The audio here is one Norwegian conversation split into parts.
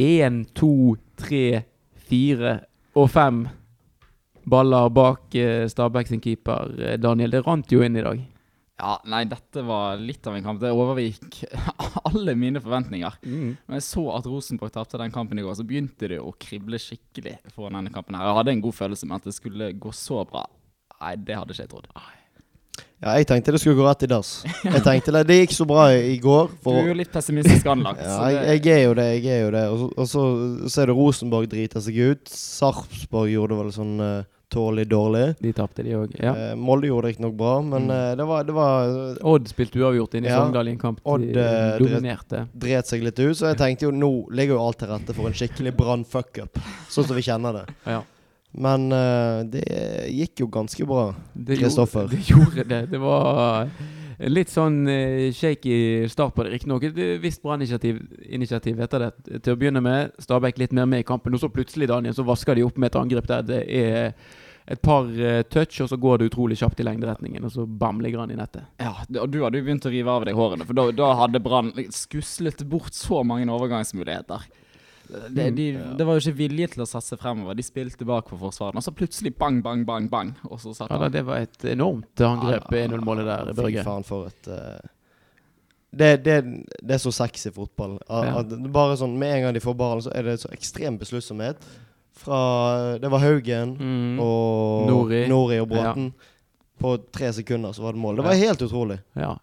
én, to, tre, fire og fem baller bak eh, Stabæk sin keeper. Eh, Daniel, det rant jo inn i dag. Ja, nei, dette var litt av en kamp. Det overgikk alle mine forventninger. Når jeg så at Rosenborg tapte den kampen i går, så begynte det å krible skikkelig foran denne kampen her. Jeg hadde en god følelse med at det skulle gå så bra. Nei, det hadde ikke jeg trodd. Ja, jeg tenkte det skulle gå rett i dass. Jeg tenkte det, det gikk så bra i, går. går. Du er jo litt pessimistisk anlagt. ja, jeg, jeg er jo det, jeg er jo det. Og så, og så, så er det Rosenborg driter seg ut. Sarpsborg gjorde vel sånn uh, tålelig dårlig. De tapte, de òg. Ja. Uh, Molde gjorde det riktignok bra, men eh, det var, det var Odd spilte uavgjort inne i Ja. Sogndal i en kamp Odd, de dominerte. dret seg litt ut. Så jeg tenkte jo nå ligger jo alt til rette for en skikkelig brann-fuck-up. Sånn som vi kjenner det. Ja. Men uh, det gikk jo ganske bra. Kristoffer. gjorde- Det gjorde det. Det var litt sånn uh, shaky start på det. Riktignok et eh, visst bra initiativ etter det. Til å begynne med, Stabæk litt mer med i kampen. Og så plutselig, Daniel, så vasker de opp med et angrep der det er et par uh, touch, og så går det utrolig kjapt i lengderetningen, og så bam, ligger han i nettet. ja, og du hadde jo begynt å rive av deg hårene, for da, da hadde Brann skuslet bort så mange overgangsmuligheter. Det, de, det var jo ikke vilje til å satse fremover. De spilte bak for forsvarene. Og så plutselig bang, bang, bang, bang. Og så satt Ja, da, det var et enormt angrep, Ja, 1-0-målet der, Fy faen, for et Uh det, det, det er så sexy fotball. At, Ja. at bare sånn, Med en gang de får ballen, så er det så ekstrem besluttsomhet. Fra Det var Haugen Mm. og Nori. og Bråten. På tre sekunder så var det mål. Det var Ja. helt utrolig. Ja.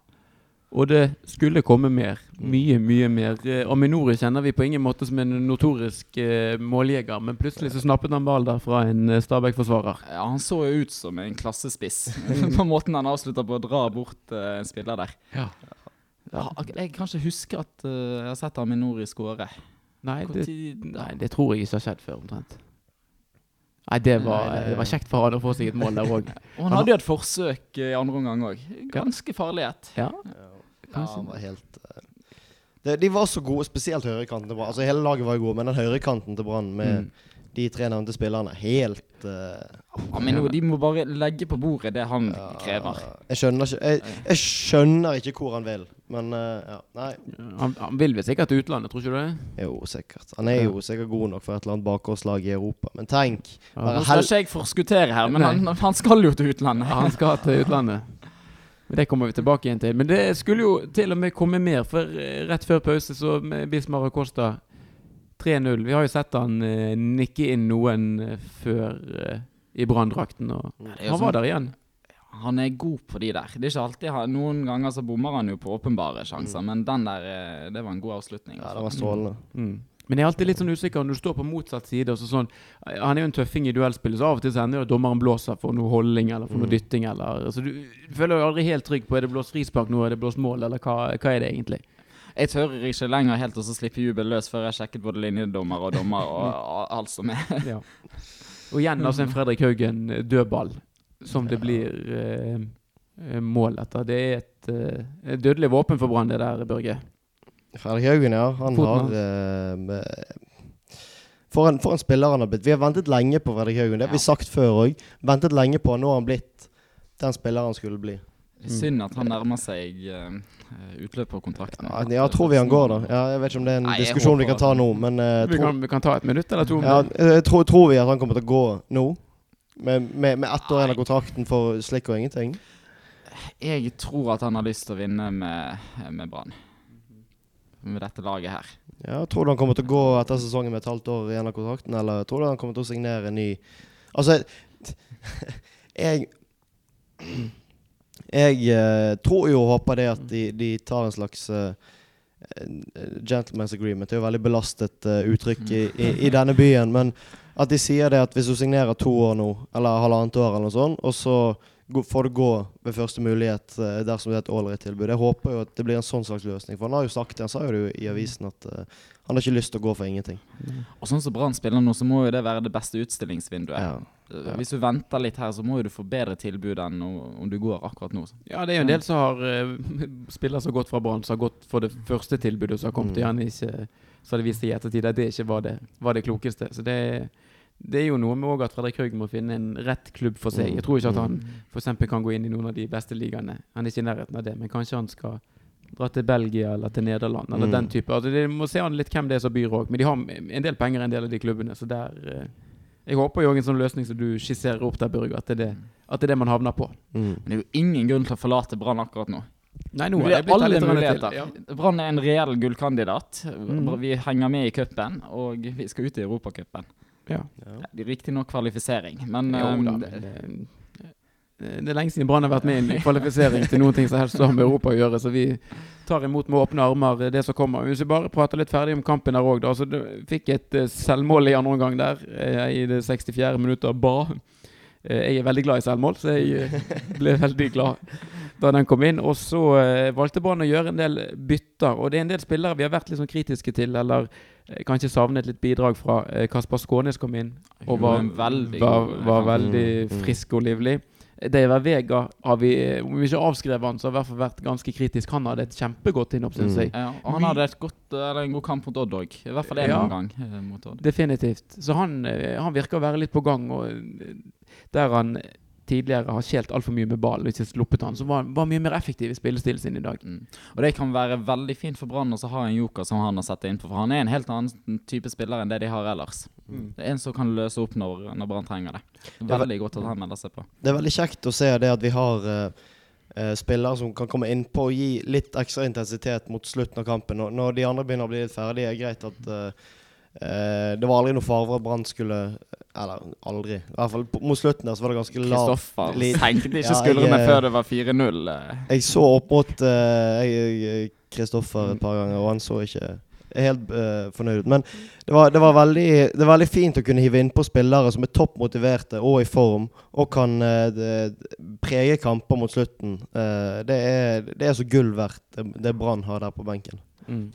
Og det skulle komme mer. Mye, mye mer. Eh, Aminori kjenner vi på ingen måte som en notorisk eh, måljeger, men plutselig så snappet han ball der fra en eh, Stabæk-forsvarer. Ja, Han så jo ut som en klassespiss på måten han avslutta på å dra bort eh, en spiller der. Ja. Ja, jeg kan ikke huske at uh, jeg har sett Aminori skåre. Nei, nei, det tror jeg ikke har skjedd før, omtrent. Nei, det var, Nei, det- det var kjekt for han å få seg et mål der òg. Og han hadde jo et forsøk eh, i andre omgang òg. Ganske farlig et. Ja. Ja, han var helt uh, det, De var så gode, spesielt høyrekanten til Brann. Altså Hele laget var jo gode, men den høyrekanten til Brann med Mm. de tre nevnte spillerne Helt eh, Aminori, de må bare legge på bordet det han krever. Jeg skjønner ikke jeg, jeg skjønner ikke hvor han vil, men uh, ja. Nei. Han, han vil vel sikkert til utlandet, tror ikke du det? Jo, sikkert. Han er jo sikkert god nok for et eller annet bakgårdslag i Europa. Men tenk Ja. Nå skal ikke jeg forskuttere her, men han, han skal jo til utlandet. Han skal til utlandet. Det kommer vi tilbake igjen til. Men det skulle jo til og med komme mer, for eh, rett før pause så Bismar og Costa 3-0. Vi har jo sett han eh, nikke inn noen eh, før eh, i branndrakten, og Nei, han var sånn- der igjen. Han er god på de der. Det er ikke alltid han, Noen ganger så bommer han jo på åpenbare sjanser, men den der, eh, det var en god avslutning. Ja, det var strålende. Mm. Men jeg er alltid litt sånn usikker når du står på motsatt side. Så sånn, han er jo en tøffing i duellspillet, så av og til så ender jo at dommeren blåser for noe holding eller for noe Mm. dytting. Eller, så du, du føler deg aldri helt trygg på er det blåst frispark nå, er det blåst mål, eller hva, hva er det egentlig? Jeg tør ikke lenger helt å så slippe jubel løs før jeg har sjekket både linjedommer og dommer og og alt som er. Ja. Og igjen altså en Fredrik Haugen eh, dødball, som det blir eh, eh, mål etter. Det er et, eh, dødelig våpen for Brann, det der, Børge. Fredrik Haugen, ja. Han Foten har uh, for, en, for en spiller han har blitt. Vi har ventet lenge på Fredrik Haugen. Det har vi sagt før òg. Ventet lenge på han. Nå har han blitt den spilleren han skulle bli. Synd at han nærmer seg uh, utløp på kontrakten. Ja, ja, tror vi han går, da. Ja, jeg vet ikke om det er en Nei, diskusjon vi kan ta nå, men uh, Vi kan, vi kan ta et minutt eller to. ja, jeg tror, tror vi at han kommer til å gå nå? Med, med, med ett år igjen av kontrakten for slikk og ingenting? Jeg tror at han har lyst til å vinne med, med Brann. Med dette laget her. Ja, Tror du han kommer til å gå etter sesongen med et halvt år igjen av kontrakten, eller tror du han kommer til å signere en ny Altså, jeg Jeg uh, tror jo og håper det at de, de tar en slags eh, gentleman's agreement. Det er jo veldig belastet uh, uttrykk i, i, i denne byen. Men at de sier det at hvis du signerer to år nå, eller halvannet år, eller noe sånt, og så får det gå ved første mulighet eh, dersom det er et ålreit tilbud. Jeg håper jo at det blir en sånn slags løsning. For han har jo sagt det, han sa jo det jo i avisen at uh, han har ikke lyst til å gå for ingenting. Og sånn som Brann spiller nå, så må jo det være det beste utstillingsvinduet. Ja. Ja. Hvis du venter litt her, så må jo du få bedre tilbud enn om du går akkurat nå. Ja, det er jo en del som har uh, spillere som har gått fra Brann, som har gått for det første tilbudet, som har kommet Mm. igjen ikke Så har det vist seg i ettertid at det ikke var det, var det klokeste. Så det, det er jo noe med også at Fredrik Haug må finne en rett klubb for seg. Jeg tror ikke at han for kan gå inn i noen av de beste ligaene. Han er ikke i nærheten av det, men kanskje han skal dra til Belgia eller til Nederland. Eller Mm. den type. Altså, de må se an litt hvem det er som byr òg. Men de har en del penger, en del av de klubbene. Så der eh, Jeg håper jo en sånn løsning som du skisserer opp der, Børge, at det er det, at det, er det man havner på. Mm. Men det er jo ingen grunn til å forlate Brann akkurat nå. Nei, nå Det jeg blitt alle litt muligheter. Ja. Brann er en reell gullkandidat. Mm. Vi henger med i cupen, og vi skal ut i Europacupen. Ja. Ja. Det er Riktignok kvalifisering, men Jo eh, da, men det- er lenge siden Brann har vært med i en kvalifisering til noen ting som helst har med Europa å gjøre, så vi tar imot med åpne armer det som kommer. Hvis vi bare prater litt ferdig om kampen her òg, da. Så fikk et eh, selvmål i andre omgang der, eh, i det 64. minuttet. Ba. Eh, Jeg er veldig glad i selvmål, så jeg ble veldig glad da den kom inn. Og så eh, valgte Brann å gjøre en del bytter. Og det er en del spillere vi har vært litt sånn kritiske til, eller eh, kanskje savnet litt bidrag fra. Eh, Kasper Skånes kom inn og var, veldig var, var veldig Mm, mm. frisk og livlig. Deiver Vega har vi, eh, om vi ikke avskrevet han, så har i hvert fall vært ganske kritisk. Han hadde et kjempegodt innhopp, syns Mm. jeg. Ja, og han hadde et godt, eller en god kamp mot Odd òg. I hvert fall én Ja. gang eh, mot Odd. Definitivt. Så han, eh, han virker å være litt på gang. Og der han tidligere har skjelt altfor mye med ballen og ikke sluppet han, så var var mye mer effektiv i spillestilen sin i dag. Mm. Og det kan være veldig fint for Brann å så ha en joker som han har sett innpå, for han er en helt annen type spiller enn det de har ellers. Mm. Det er en som kan løse opp når, når Brann trenger det. Veldig Veldig godt at han melder seg på. Det er veldig kjekt å se det at vi har uh, eh, spillere som kan komme innpå og gi litt ekstra intensitet mot slutten av kampen. Når, når de andre begynner å bli litt ferdige, er det greit at eh, eh, Det var aldri noe fare for at Brann skulle Eller aldri. I hvert fall mot slutten der så var det ganske lavt. Kristoffer senkte ikke Ja, skuldrene eh, før det var 4-0. eh. Jeg så opp mot eh, Kristoffer et par ganger, og han så ikke helt uh, fornøyd ut. Men det var, det, var veldig, det var, veldig fint å kunne hive innpå spillere som er topp motiverte og i form, og kan uh, det, prege kamper mot slutten. Uh, det, er, det er så gull verdt, det, det Brann har der på benken. Mm.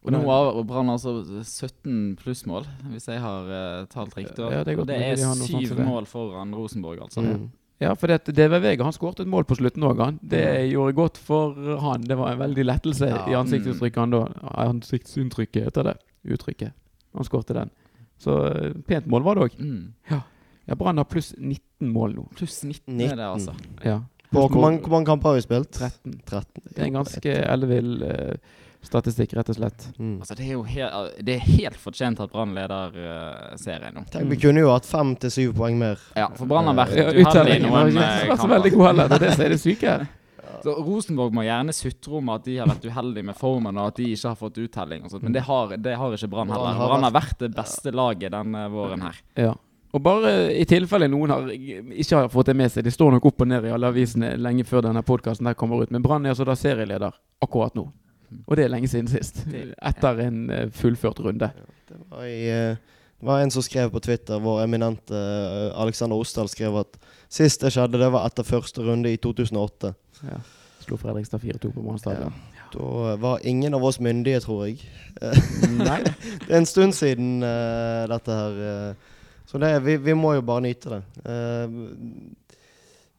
Og nå har Brann altså 17 plussmål, hvis jeg har uh, talt riktig. Ja, det er og det er de syv det. mål foran Rosenborg, altså. Mm. Ja, for det, DV Vega han skåret et mål på slutten òg, han. Det gjorde godt for han. Det var en veldig lettelse Ja. i ansiktsuttrykket han da. Ansiktsuttrykket heter det. Uttrykket. Han skårte den. Så eh, pent mål var det òg. Mm. Ja, Brann har pluss 19 mål nå. Pluss 19, 19. er det, altså. Ja. På, hvor, mange, kamper har vi spilt? 13. 13. Det er en ganske ellevill eh, statistikk, rett og slett. Mm. Altså, det er jo helt, det er helt fortjent at Brann leder uh, serien nå. Tenk, vi kunne jo hatt fem til syv poeng mer. Ja, for Brann har vært uheldig i noen eh, vært så veldig kamper. god heller. Det er det som er det syke. her. Så Rosenborg må gjerne sutre om at de har vært uheldige med formen, og at de ikke har fått uttelling. og sånt, Men det har, det har ikke Brann heller. har Brann har vært det beste laget denne våren her. Ja. Og bare i tilfelle noen har, ikke har fått det med seg de står nok opp og ned i alle avisene lenge før denne podkasten kommer ut. Men Brann er altså da serieleder akkurat nå. Og det er lenge siden sist. Etter en eh, fullført runde. Det var, i, eh, det var en som skrev på Twitter, vår eminente eh, Alexander Osdal skrev at sist det skjedde, det var etter første runde i 2008. Ja. Slo Fredrikstad 4-2 på Brann Ja. Da var ingen av oss myndige, tror jeg. Nei. Det er en stund siden uh, dette her. så det, vi, vi må jo bare nyte det. Uh,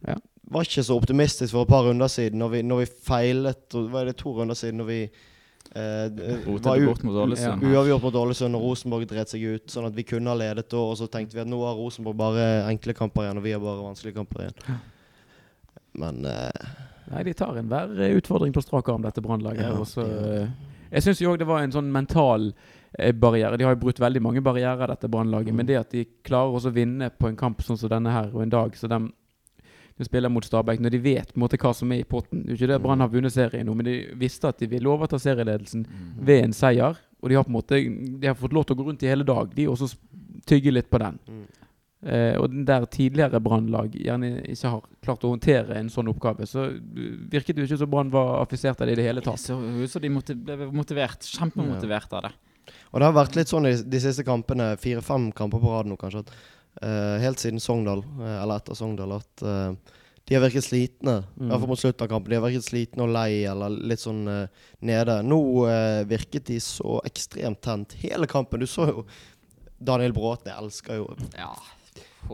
Ja. Var ikke så optimistisk for et par runder siden, når vi, når vi feilet og, Hva er det, to runder siden, når vi eh, var bort mot Ålesund. uavgjort mot Ålesund, og Rosenborg dret seg ut. Sånn at vi kunne ha ledet da, og så tenkte vi at nå har Rosenborg bare enkle kamper igjen, og vi har bare vanskelige kamper igjen. Men eh, Nei, de tar enhver eh, utfordring på strak arm, dette Brannlaget. Ja, eh, jeg syns òg det var en sånn mental eh, barriere. De har jo brutt veldig mange barrierer, dette Brannlaget. Mm. Men det at de klarer også å vinne på en kamp sånn som denne her, og en dag så de, de spiller mot Stabæk, når de vet på en måte hva som er i potten Det er ikke det at Brann har vunnet serien nå, men de visste at de ville overta serieledelsen Mm. ved en seier. Og de har på en måte De har fått lov til å gå rundt i hele dag, de også s- tygge litt på den. mm. Eh, og den der tidligere Brannlag gjerne ikke har klart å håndtere en sånn oppgave, så eh, virket det jo ikke som Brann var affisert av det i det hele Det tatt. så ut de ble motivert. Kjempemotivert av det. Og det har vært litt sånn i de siste kampene, fire-fem kamper på rad nå kanskje, at helt siden Sogndal, eh, eller etter Sogndal, at eh, de har virket slitne. Mm. Iallfall mot slutten av kampen. De har virket slitne og lei, eller litt sånn uh, nede. Nå uh, virket de så ekstremt tent hele kampen. Du så jo Daniel Bråten, jeg elsker jo Ja.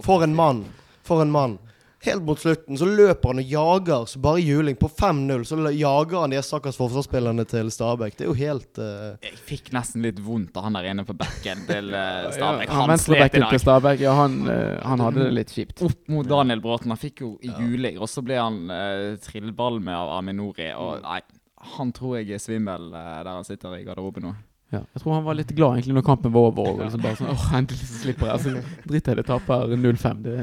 For en mann! For en mann. Helt mot slutten så løper han og jager så bare juling. På 5-0 så jager han de stakkars forsvarsspillerne til Stabæk. Det er jo helt uh... Jeg fikk nesten litt vondt av han der inne på bekken til uh, Stabæk. han Han slet i dag. Stabæk, ja, han, uh, han hadde det litt kjipt. Opp mot Daniel Bråten. Han fikk jo juling, og så ble han uh, trillball med av Aminori. Og nei, Han tror jeg er svimmel der han sitter i garderoben nå. Ja. Jeg tror han var litt glad egentlig når kampen var over. Og liksom bare sånn, åh, endelig så slipper jeg. Altså, Dritt i det taper 0-5. Det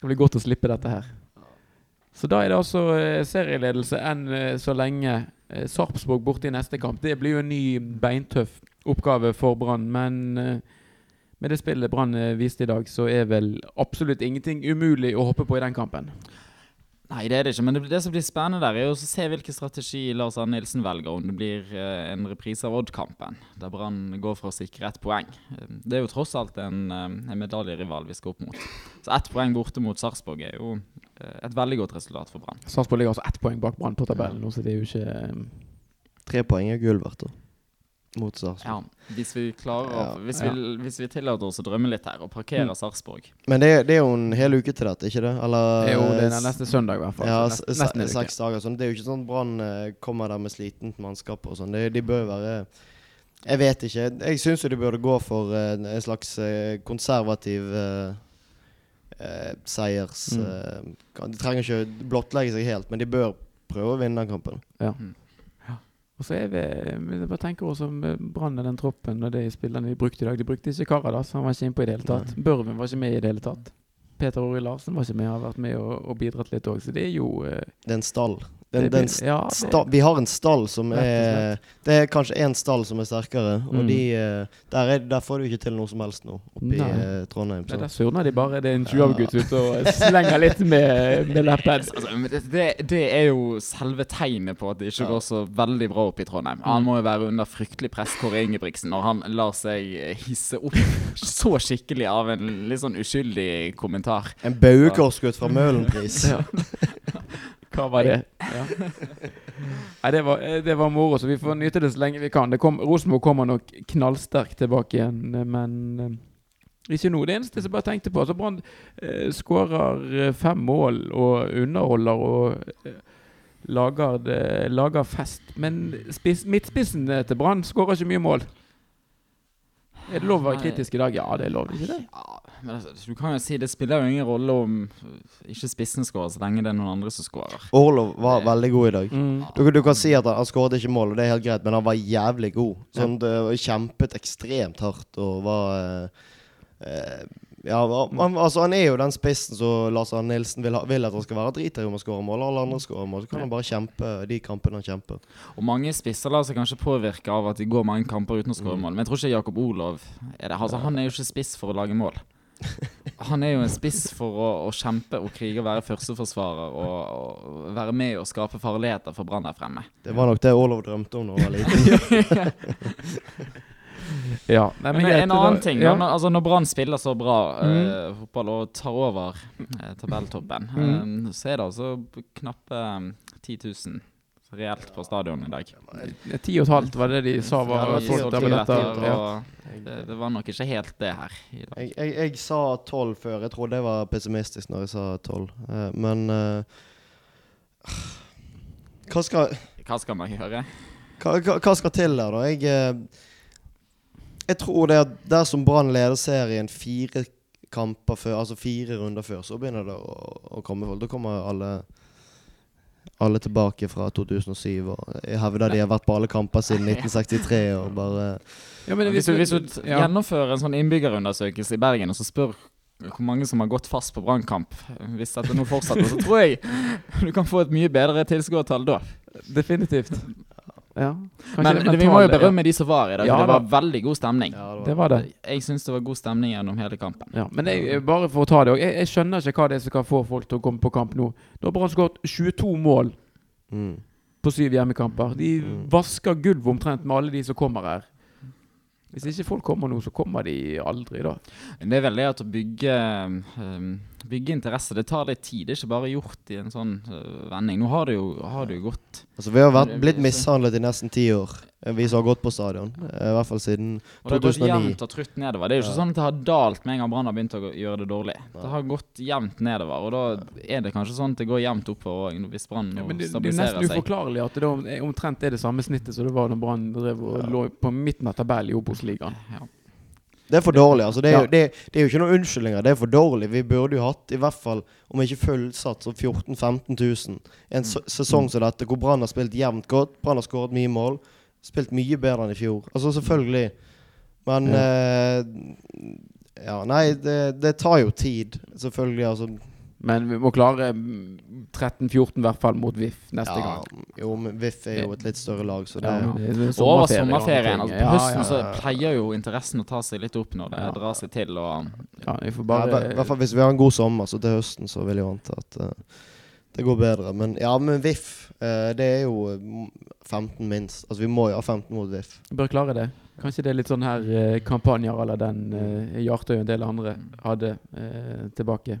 skal bli godt å slippe dette her. Så da er det altså eh, serieledelse enn eh, så lenge. Eh, Sarpsborg borte i neste kamp. Det blir jo en ny beintøff oppgave for Brann. Men med det spillet Brann viste i dag, så er vel absolutt ingenting umulig å hoppe på i den kampen. Nei, det er det ikke. Men det, det som blir spennende der, er jo å se hvilken strategi Lars Arne Nilsen velger. Om det blir eh, en reprise av Odd-kampen, der Brann går for å sikre ett poeng. Eh, Det er jo tross alt en, eh, en medaljerival vi skal opp mot. Så ett poeng borte mot Sarpsborg er jo et veldig godt resultat for Brann. Sarpsborg ligger altså ett poeng bak Brann på tabellen nå, så det er jo ikke Tre poeng er gull verdt, da. Mot Sarpsborg. Ja, hvis vi klarer Ja, hvis, ja. vi, hvis vi tillater oss å drømme litt her, og parkerer Mm. Sarpsborg Men det, er- det er jo en hel uke til dette, ikke det? Eller Jo, det er neste søndag i hvert fall. Ja, en uke. seks dager. Sånn. Det er jo ikke sånn Brann eh, kommer der med slitent mannskap og sånn. De, de bør være Jeg vet ikke. Jeg syns jo de burde gå for eh, en slags eh, konservativ eh, seiers... Mm. eh, de trenger ikke blottlegge seg helt, men de bør prøve å vinne den kampen. Ja. Og så er vi vi bare tenker oss om eh, Brann den troppen og de spillerne de brukte i dag. De brukte ikke Karadas, han var ikke innpå i det hele tatt. Børven var ikke med i det hele tatt. Peter Ori Larsen var ikke med, har vært med og, og bidratt litt òg. Så det er jo eh, Det er en stall. Den, den st ja, det- sta, vi har en stall som er Det er kanskje én stall som er sterkere, og Mm. de, eh, der, er, der får du ikke til noe som helst nå, oppe i Nei. eh, Trondheim. Nei, Så. der surner de bare. Det er en 20-gutt ute og slenger litt med, med leppen. Altså, det, det, er jo selve tegnet på at det ikke Ja. går så veldig bra opp i Trondheim. Han må jo være under fryktelig press, Kåre Ingebrigtsen, når han lar seg hisse opp så skikkelig av en litt sånn uskyldig kommentar. En baugårdsgutt fra Møhlenpris. Ja. Hva var det? Nei, det var, eh, det var moro, så vi får nyte det så lenge vi kan. Kom, Rosenborg kommer nok knallsterkt tilbake igjen, eh, men eh, ikke nå. Det eneste jeg bare tenkte på altså Brann eh, skårer fem mål og underholder og eh, lager, det, lager fest. Men spiss, midtspissen til Brann skårer ikke mye mål. Er det lov å være kritisk i dag? Ja, det er lov, ikke det? Ja, men altså, du kan jo si det spiller jo ingen rolle om ikke spissen skårer, så lenge det er noen andre som skårer. Orlov var veldig god i dag. Mm. Du, du kan si at han, han skåret ikke mål, og det er helt greit, men han var jævlig god. Sånn, det, kjempet ekstremt hardt og var eh, eh, Ja, han, altså han er jo den spissen som Lars Arne Nilsen vil, ha, vil at han skal være. Driter i om han skårer mål, alle andre skårer mål. Så kan han bare kjempe de kampene han kjemper. Og mange spisser lar seg kanskje påvirke av at de går mange kamper uten å skåre mål. Men jeg tror ikke Jakob Olov er det. Altså, han er jo ikke spiss for å lage mål. Han er jo en spiss for å, å kjempe og krige og være førsteforsvarer og, og være med og skape farligheter for Brann der fremme. Det var nok det Olov drømte om da han var liten. Ja. Nei, Men men en da- annen ting, ja. når, altså når Brann spiller så bra Mm. uh, fotball og tar over uh, tabelltoppen, Mm. uh, så er det altså knappe eh, 10 000 reelt på stadion i dag. Ti og et halvt var det de sa var Ja, solgt. Ja. det, det var nok ikke helt det her i dag. Jeg, jeg, jeg sa tolv før. Jeg trodde jeg var pessimistisk når jeg sa tolv. Eh, men uh, hva, skal, Hva skal man gjøre? hva, hva, hva skal til der, da? Jeg, eh, jeg tror det at dersom Brann leder serien fire kamper før, altså fire runder før, så begynner det å, å komme folk. Da kommer alle alle tilbake fra 2007 og jeg hevder de har vært på alle kamper siden 1963 og bare Ja, men Hvis du, hvis du ja. gjennomfører en sånn innbyggerundersøkelse i Bergen, og så spør hvor mange som har gått fast på brannkamp, hvis dette nå fortsetter, så tror jeg du kan få et mye bedre tilskuertall da. Definitivt. Ja. Men det vi må jo berømme berømme de som var i dag. Ja, det var veldig god stemning. ja, Det var det. Jeg syns det var god stemning gjennom hele kampen. Ja, men jeg, bare for å ta det òg. jeg, jeg skjønner ikke hva det er som kan få folk til å komme på kamp nå. Nå har Brann skåret 22 mål mm. på syv hjemmekamper. De Mm. vasker gulvet omtrent med alle de som kommer her. Hvis ikke folk kommer nå, så kommer de aldri, da. Det er veldig at å bygge, um, bygge interesse, det tar litt tid. Det er ikke bare gjort i en sånn uh, vending. Nå har det jo, har det jo gått Altså, vi har vært, blitt mishandlet i nesten ti år, eh, vi som har gått på stadion. Eh, I hvert fall siden 2009. Og det har gått 2009. jevnt og trutt nedover. Det er jo ikke Ja. sånn at det har dalt med en gang Brann har begynt å gjøre det dårlig. Det har gått jevnt nedover, og da er det kanskje sånn at det går jevnt oppover òg, hvis Brann Ja, nå seg. det, det er nesten seg. uforklarlig at det omtrent er det samme snittet som det var da Brann drev og lå på midten av tabellen i Obos-ligaen. Ja. Det er for dårlig. altså. Det er, Ja. jo, det, det er jo ikke noen unnskyldninger. Det er for dårlig. Vi burde jo hatt i hvert fall, om ikke fullsatt, så 14 000-15 000. En s- sesong som dette, hvor Brann har spilt jevnt godt. Brann har skåret mye mål. Spilt mye bedre enn i fjor. Altså, selvfølgelig. Men eh, Ja, nei, det, det tar jo tid. Selvfølgelig. Altså Men vi må klare mm, 13-14 i hvert fall mot VIF neste ja, gang. Jo, men VIF er jo et litt større lag, så det Ja, det er Og over sommerferien. Altså, på høsten så ja, ja. pleier jo interessen å ta seg litt opp når det Ja. drar seg til. Og ja, vi får bare i hvert fall Hvis vi har en god sommer, så til høsten så vil jeg anta at eh, det går bedre. Men ja, men VIF, eh, det er jo eh, 15 minst. Altså vi må jo ha 15 mot VIF. bør klare det. Kanskje det er litt sånn her eh, kampanjer eller den eh, Hjartøy og en del andre hadde eh, tilbake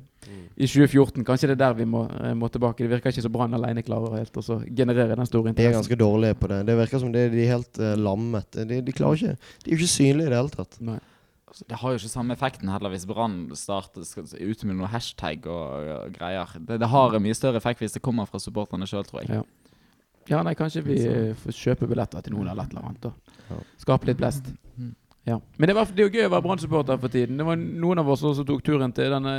i 2014. Kanskje det er der vi må, eh, må tilbake. Det virker ikke så Brann alene klarer helt å så generere den store De er ganske dårlige på det. Det virker som de, de er helt eh, lammet. De, de klarer ikke De er jo ikke synlige i det hele tatt. Nei. Altså, det har jo ikke samme effekten heller hvis Brann starter ute med noe hashtag og, og greier. Det, det har en mye større effekt hvis det kommer fra supporterne sjøl, tror jeg. Ja. Ja, nei, kanskje vi eh, får kjøpe billetter til noen eller et eller annet. da. Skape litt blest. Ja. Men det, var, det er jo gøy å være Brann-supporter for tiden. Det var noen av oss som tok turen til denne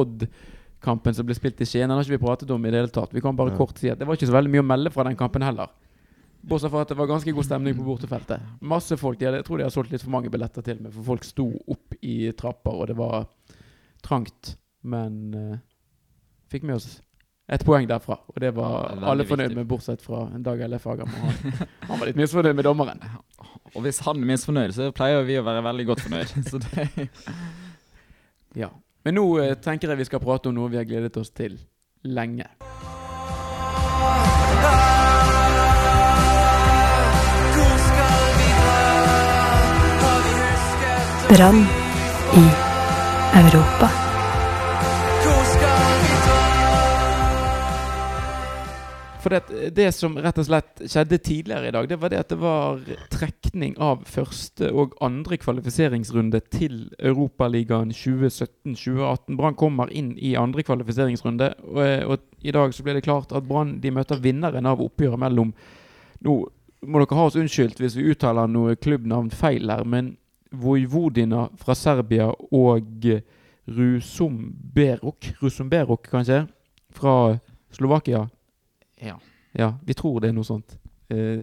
Odd-kampen som ble spilt i Skien. Den har ikke vi pratet om i det hele tatt. Vi kan bare Ja. kort si at det var ikke så veldig mye å melde fra den kampen heller. Bortsett fra at det var ganske god stemning på bortefeltet. Masse folk. De hadde, jeg tror de har solgt litt for mange billetter til meg, for folk sto opp i trapper, og det var trangt. Men uh, fikk med oss et poeng derfra, og det var ja, alle fornøyd viktig. med, bortsett fra en Dag eller Fagermo. Han, han var litt misfornøyd med dommeren. Og hvis han er misfornøyd, så pleier vi å være veldig godt fornøyd. Så det, Ja. Men nå eh, tenker jeg vi skal prate om noe vi har gledet oss til lenge. Brann i Europa. For det, det som rett og slett skjedde tidligere i dag, det var det at det var trekning av første og andre kvalifiseringsrunde til Europaligaen 2017-2018. Brann kommer inn i andre kvalifiseringsrunde, og, og i dag så ble det klart at Brann de møter vinneren av oppgjøret mellom Nå må dere ha oss unnskyldt hvis vi uttaler noe klubbnavn feil her, men Vojvodina fra Serbia og Rusumberok, Rusumberok kanskje, fra Slovakia. ja. Ja, vi tror det er noe sånt. Eh,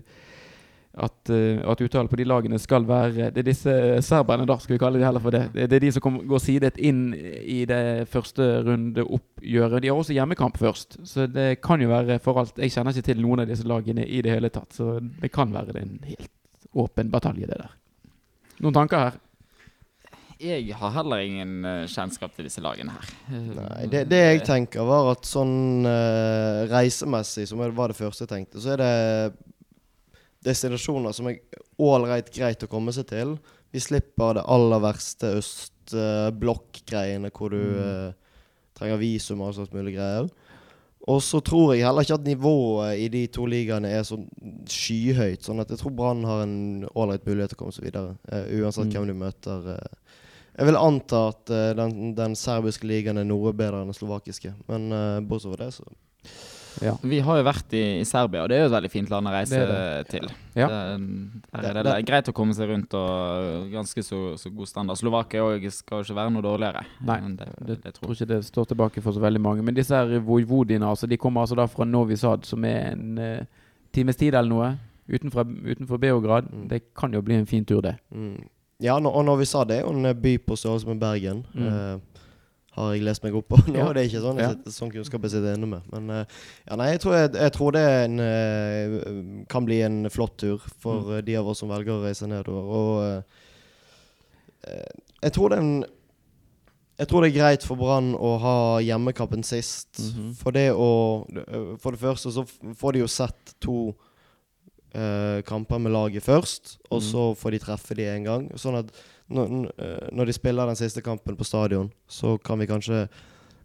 at, eh, at uttalen på de lagene skal være Det er disse serberne, da, skal vi kalle de heller for det. Det, det er de som kom, går sidet inn i det første rundeoppgjøret. De har også hjemmekamp først, så det kan jo være for alt Jeg kjenner ikke til noen av disse lagene i det hele tatt, så det kan være en helt åpen batalje, det der. Noen tanker her? Jeg har heller ingen eh, kjennskap til disse lagene her. Nei, det, det jeg tenker, var at sånn uh, reisemessig, som var det første jeg tenkte, så er det destinasjoner som er ålreit greit å komme seg til. Vi slipper det aller verste østblokk-greiene hvor du uh, trenger visum og all slags mulig greier. Og så tror jeg heller ikke at nivået i de to ligaene er så skyhøyt. Sånn at jeg tror Brann har en ålreit mulighet til å komme seg videre. uh, uansett Mm. hvem du møter. Uh. Jeg vil anta at eh, den, den serbiske ligaen er noe bedre enn den slovakiske. Men bortsett fra det, så Ja. Vi har jo vært i, i Serbia, og det er jo et veldig fint land å reise Det det. til. Ja. Det, er Det- det, det er greit å komme seg rundt og ganske så, så god standard. Slovakia òg skal jo ikke være noe dårligere. Nei, det, det, det, jeg tror tror ikke det står tilbake for så veldig mange. Men disse her Vojvodina, altså, de kommer altså da fra Novi Sad, som er en uh, times tid eller noe utenfor, utenfor Beograd. Mm. Det kan jo bli en fin tur, det. mm. Ja, og Novi Sad er jo en by på størrelse med Bergen. Mm. eh, har jeg lest meg opp på. Nå Ja. er ikke sånn, jeg sitter, sånn kunnskap jeg sitter inne med. Men uh, ja, nei, jeg tror, jeg, jeg tror det en, uh, kan bli en flott tur for Mm. eh, de av oss som velger å reise nedover. Og eh, jeg tror det er en jeg tror det er greit for Brann å ha hjemmekampen sist. Mhm. For det å For det første så får de jo sett to kamper med laget først, og mm. så får de treffe de en gang. Sånn at når, eh, når de spiller den siste kampen på stadion, så kan vi kanskje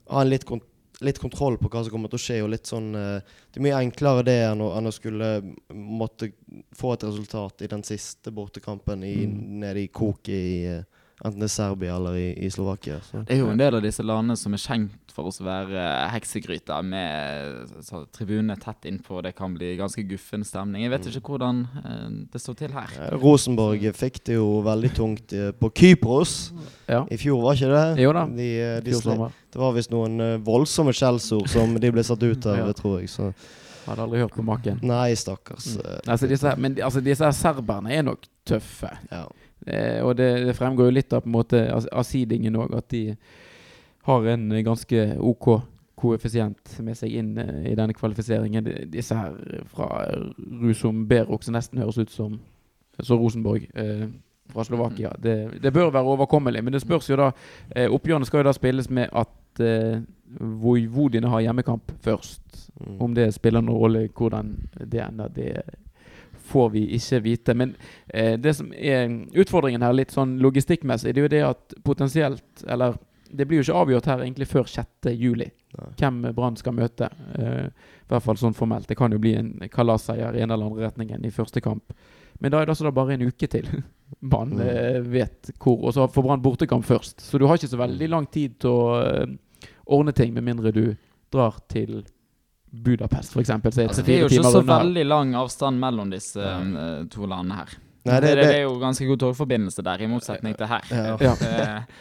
ha en litt, kont litt kontroll på hva som kommer til å skje. og litt sånn eh, Det er mye enklere det enn å, enn å skulle måtte få et resultat i den siste bortekampen i, Mm. nede i koket i, eh, enten det er Serbia eller i, i Slovakia. Så. Det er jo en del av disse landene som er kjent for oss å være heksegryter, med så, tribunene tett innpå. Det kan bli ganske guffen stemning. Jeg vet ikke hvordan eh, det står til her. Eh, Rosenborg fikk det jo veldig tungt eh, på Kypros Ja. i fjor, var ikke det? Jo da. De, de Fjor det var visst noen eh, voldsomme skjellsord som de ble satt ut av, Ja. tror jeg. Så Hadde aldri hørt på maken. nei, stakkars. Mm. Altså, disse, men altså, disse serberne er nok tøffe. Ja. Eh, og det, det fremgår jo litt av på en måte av, av seedingen òg, at de har en ganske OK koeffisient med seg inn eh, i denne kvalifiseringen. De- Disse her fra Rusom Berok som nesten høres ut som, så Rosenborg eh, fra Slovakia. Det, det bør være overkommelig, men det spørs jo da eh, Oppgjørene skal jo da spilles med at eh, Vojvodina har hjemmekamp først. Mm. Om det spiller noen rolle hvordan det ender, det får vi ikke vite. Men eh, det som er utfordringen her, litt sånn logistikkmessig, det er jo det at potensielt Eller det blir jo ikke avgjort her egentlig før 6. juli hvem Brann skal møte. Eh, I hvert fall sånn formelt. Det kan jo bli en kalasseier i en eller andre retningen i første kamp. Men da er det altså da bare en uke til Brann Mm. eh, vet hvor. Og så får Brann bortekamp først. Så du har ikke så veldig lang tid til å eh, ordne ting, med mindre du drar til Budapest, f.eks. Så Altså, det det er jo ikke så veldig lang avstand mellom disse uh, to landene her. Nei, det, det- det, det- er jo ganske god togforbindelse der, i motsetning til her. Ja. Ja.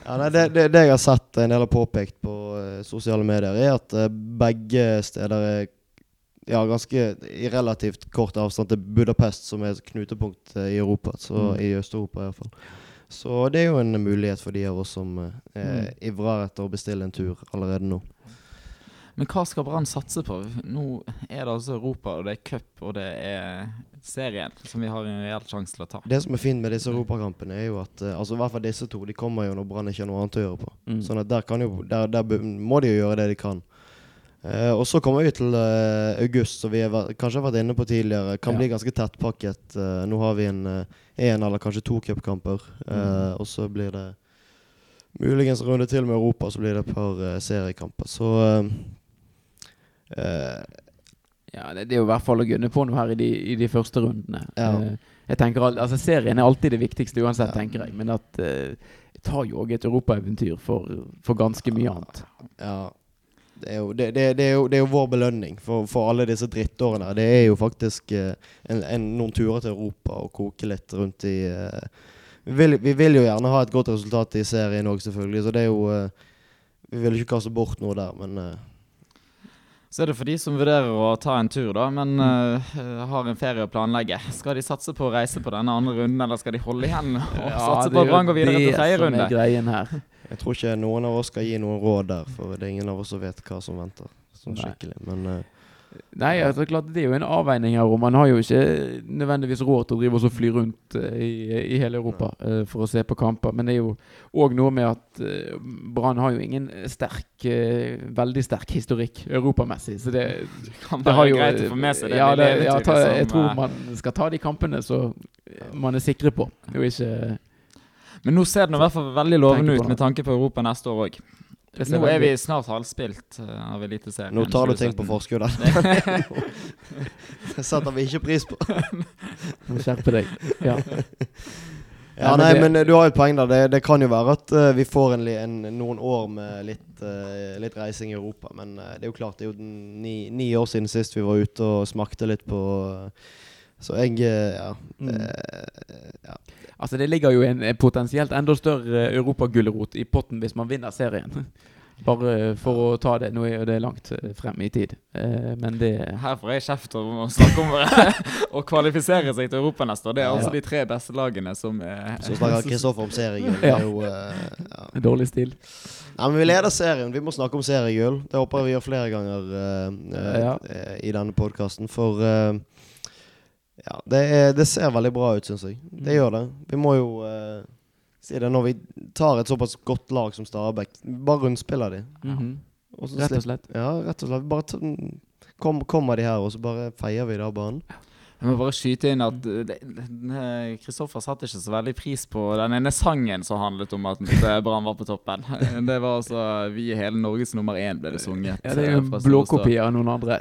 Eh, nei, det, det, det jeg har sett en del har påpekt på uh, sosiale medier, er at uh, begge steder er ja, ganske i relativt kort avstand til Budapest, som er et knutepunkt i Europa. Så, Mm. I Øst-Europa iallfall. Så det er jo en mulighet for de av oss som uh, Mm. ivrer etter å bestille en tur allerede nå. Men hva skal Brann satse på? Nå er det altså Europa, og det er cup, og det er serien som vi har en reell sjanse til å ta. Det som er fint med disse europakampene, er jo at eh, altså i hvert fall disse to de kommer jo når Brann ikke har noe annet å gjøre på. Mm. Sånn at der, kan jo, der, der må de jo gjøre det de kan. Uh, og så kommer vi til uh, august, som vi vært- kanskje har vært inne på tidligere. Kan Ja. bli ganske tettpakket. Uh, nå har vi en én eller kanskje to cupkamper. Mm. Og så blir det muligens en runde til med Europa, så blir det et par seriekamper. Så eh, eh, Ja, det, det er jo i hvert fall å gunne på noe her i de, i de første rundene. Ja. Uh, jeg tenker al- altså Serien er alltid det viktigste uansett, Ja. tenker jeg. Men at uh, jeg tar jo òg et europaeventyr for, for ganske mye annet. Ja. Det er, jo, det, det, det, er jo, det er jo vår belønning for, for alle disse drittårene. Det er jo faktisk eh, en, en, noen turer til Europa og koke litt rundt i eh, vi, vil, vi vil jo gjerne ha et godt resultat i serien òg, selvfølgelig. Så det er jo eh, Vi vil ikke kaste bort noe der, men eh, Så er det for de som vurderer å ta en tur, da, men uh, har en ferie å planlegge. Skal de satse på å reise på denne andre runden, eller skal de holde igjen og satse på at Brann går videre til tredje runde? greien her. jeg tror ikke noen av oss skal gi noen råd der, for det er ingen av oss som vet hva som venter. Sånn skikkelig. Men eh, Nei, altså, klart det er jo en avveining her, og man har jo ikke nødvendigvis råd til å drive og fly rundt eh, i, i hele Europa uh, for å se på kamper. Men det er jo òg noe med at uh, Brann har jo ingen sterk, uh, veldig sterk historikk europamessig. Så det, Kan det være har jo greit å få med seg det. Ja, det, ja ta, jeg tror man skal ta de kampene så man er sikre på, og ikke Men nå ser det i hvert fall veldig lovende ut med tanke på Europa neste år òg. Nå er vi snart halvspilt eh, av Eliteserien. nå tar du ting på forskudd. Det setter vi ikke pris på. Må skjerpe deg. Ja. Ja, Nei, men det- men eh, du har jo et poeng der. Det, det kan jo være at uh, vi får en, en, noen år med litt, uh, litt reising i Europa. Men uh, det er jo klart, det er jo ni, ni år siden sist vi var ute og smakte litt på Så jeg ja, Mm. eh, ja. Altså Det ligger jo en en potensielt enda større europagulrot i potten hvis man vinner serien. Bare for å ta det. Nå er jo det langt eh, frem i tid. Eh, Men det Her får jeg kjeft om å snakke om å kvalifisere seg til Europa neste år. Det er Ja. altså de tre beste lagene som er Så snakker Kristoffer om seriegull. Det Ja. er jo eh, ja. dårlig stil. Nei, men Vi leder serien. Vi må snakke om seriegull. Det håper jeg vi gjør flere ganger uh, uh, Ja. eh, i denne podkasten. For eh, ja, det, er, det ser veldig bra ut, syns jeg. Det Mm. gjør det. Vi må jo eh, si det når vi tar et såpass godt lag som Stabæk. Bare rundspiller de. Mm -hmm. Rett og slett. Ja, rett og slett. Bare ta, kom, kommer de her, og så bare feier vi det av banen. Jeg må bare skyte inn at Kristoffer satte ikke så veldig pris på den ene sangen som handlet om at uh, Brann var på toppen. Det var altså 'Vi er hele Norges nummer én', ble det sunget. Ja, det er jo uh, en blåkopi av noen andre.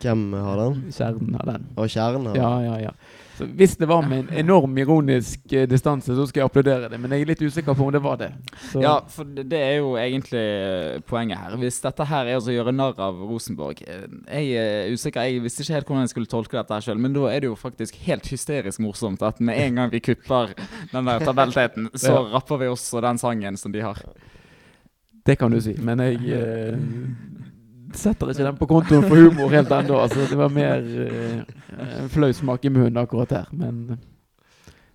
Hvem har den? Kjernen har den. Og Kjernen har den. Ja, ja, ja. Så hvis det var med en enorm ironisk eh, distanse, så skal jeg applaudere det. Men jeg er litt usikker på om det var det. Så, Ja, for det det er jo egentlig eh, poenget her. Hvis dette her er å gjøre narr av Rosenborg eh, Jeg er usikker, jeg visste ikke helt hvordan jeg skulle tolke dette sjøl, men da er det jo faktisk helt hysterisk morsomt at med en gang vi kupper den der tabellteten, så Ja. rapper vi også den sangen som de har. Det kan du si. Men jeg eh, setter ikke den på kontoen for humor helt ennå. Altså, det var mer uh, en flau smak i munnen akkurat her. Men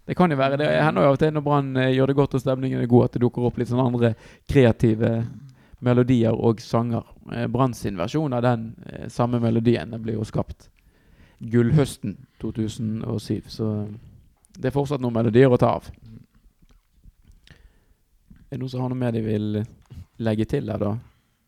det kan jo være det. Det hender jo av og til når Brann eh, gjør det godt og stemningen er god, at det dukker opp litt sånne andre kreative melodier og sanger. Eh, Brann sin versjon av den eh, samme melodien den ble jo skapt gullhøsten 2007. Så det er fortsatt noen melodier å ta av. Er det noen som har noe mer de vil legge til der, da?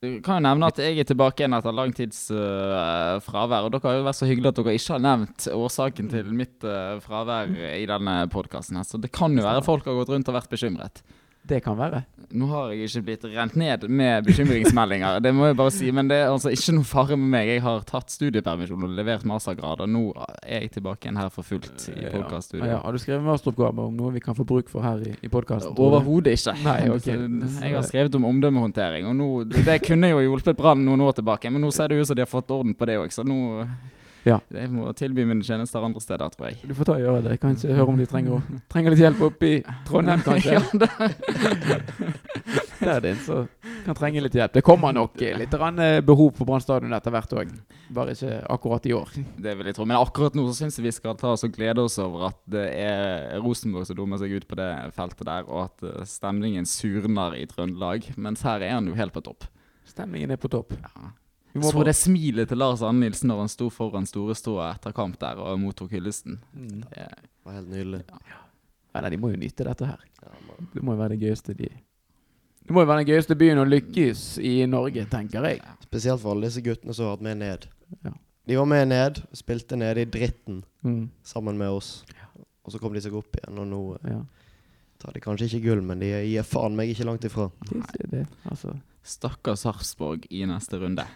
Du kan jo nevne at jeg er tilbake igjen etter lang tids øh, fravær. Og dere har jo vært så hyggelige at dere ikke har nevnt årsaken til mitt uh, fravær i denne podkasten. Så det kan jo være folk har gått rundt og vært bekymret. Det kan være. Nå har jeg ikke blitt rent ned med bekymringsmeldinger, det må jeg bare si. Men det er altså ikke noe fare med meg. Jeg har tatt studiepermisjon og levert mastergrad, og nå er jeg tilbake igjen her for fullt i Ja. podkaststudio. Ja, Har du skrevet masteroppgave om noe vi kan få bruk for her i, i podkasten? Overhodet ikke. Nei, okay. Jeg har skrevet om omdømmehåndtering, og nå, det kunne jo hjulpet Brann noen år tilbake, men nå ser det ut som de har fått orden på det òg, så nå Ja. Jeg må tilby mine tjenester andre steder, tror jeg. Du får ta og gjøre det. Kanskje høre om de trenger, trenger litt hjelp oppe i Trondheim, kanskje. Ja, det, Der er så kan trenge litt hjelp. Det kommer nok litt eh, behov for Brann stadion etter hvert òg. Bare ikke akkurat i år. det vil jeg tro. Men akkurat nå så syns jeg vi skal ta oss og glede oss over at det er Rosenborg som dummer seg ut på det feltet der, og at eh, stemningen surner i Trøndelag. Mens her er han jo helt på topp. Stemningen er på topp. Ja. Vi må Så få- det smilet til Lars Anne Nilsen når han sto foran store ståa etter kamp der og mottok hyllesten. Mm. Det, var helt nydelig. Ja, nei, de må jo nyte dette her. Det må jo være det gøyeste de Det må jo være den gøyeste byen å lykkes i Norge, tenker jeg. Spesielt for alle disse guttene som har vært med ned. Ja. De var med ned, spilte nede i dritten Mm. sammen med oss. Og så kom de seg opp igjen, og nå eh, Ja. tar de kanskje ikke gull, men de gir faen meg ikke langt ifra. Det, det, altså. Stakkars Sarpsborg i neste runde.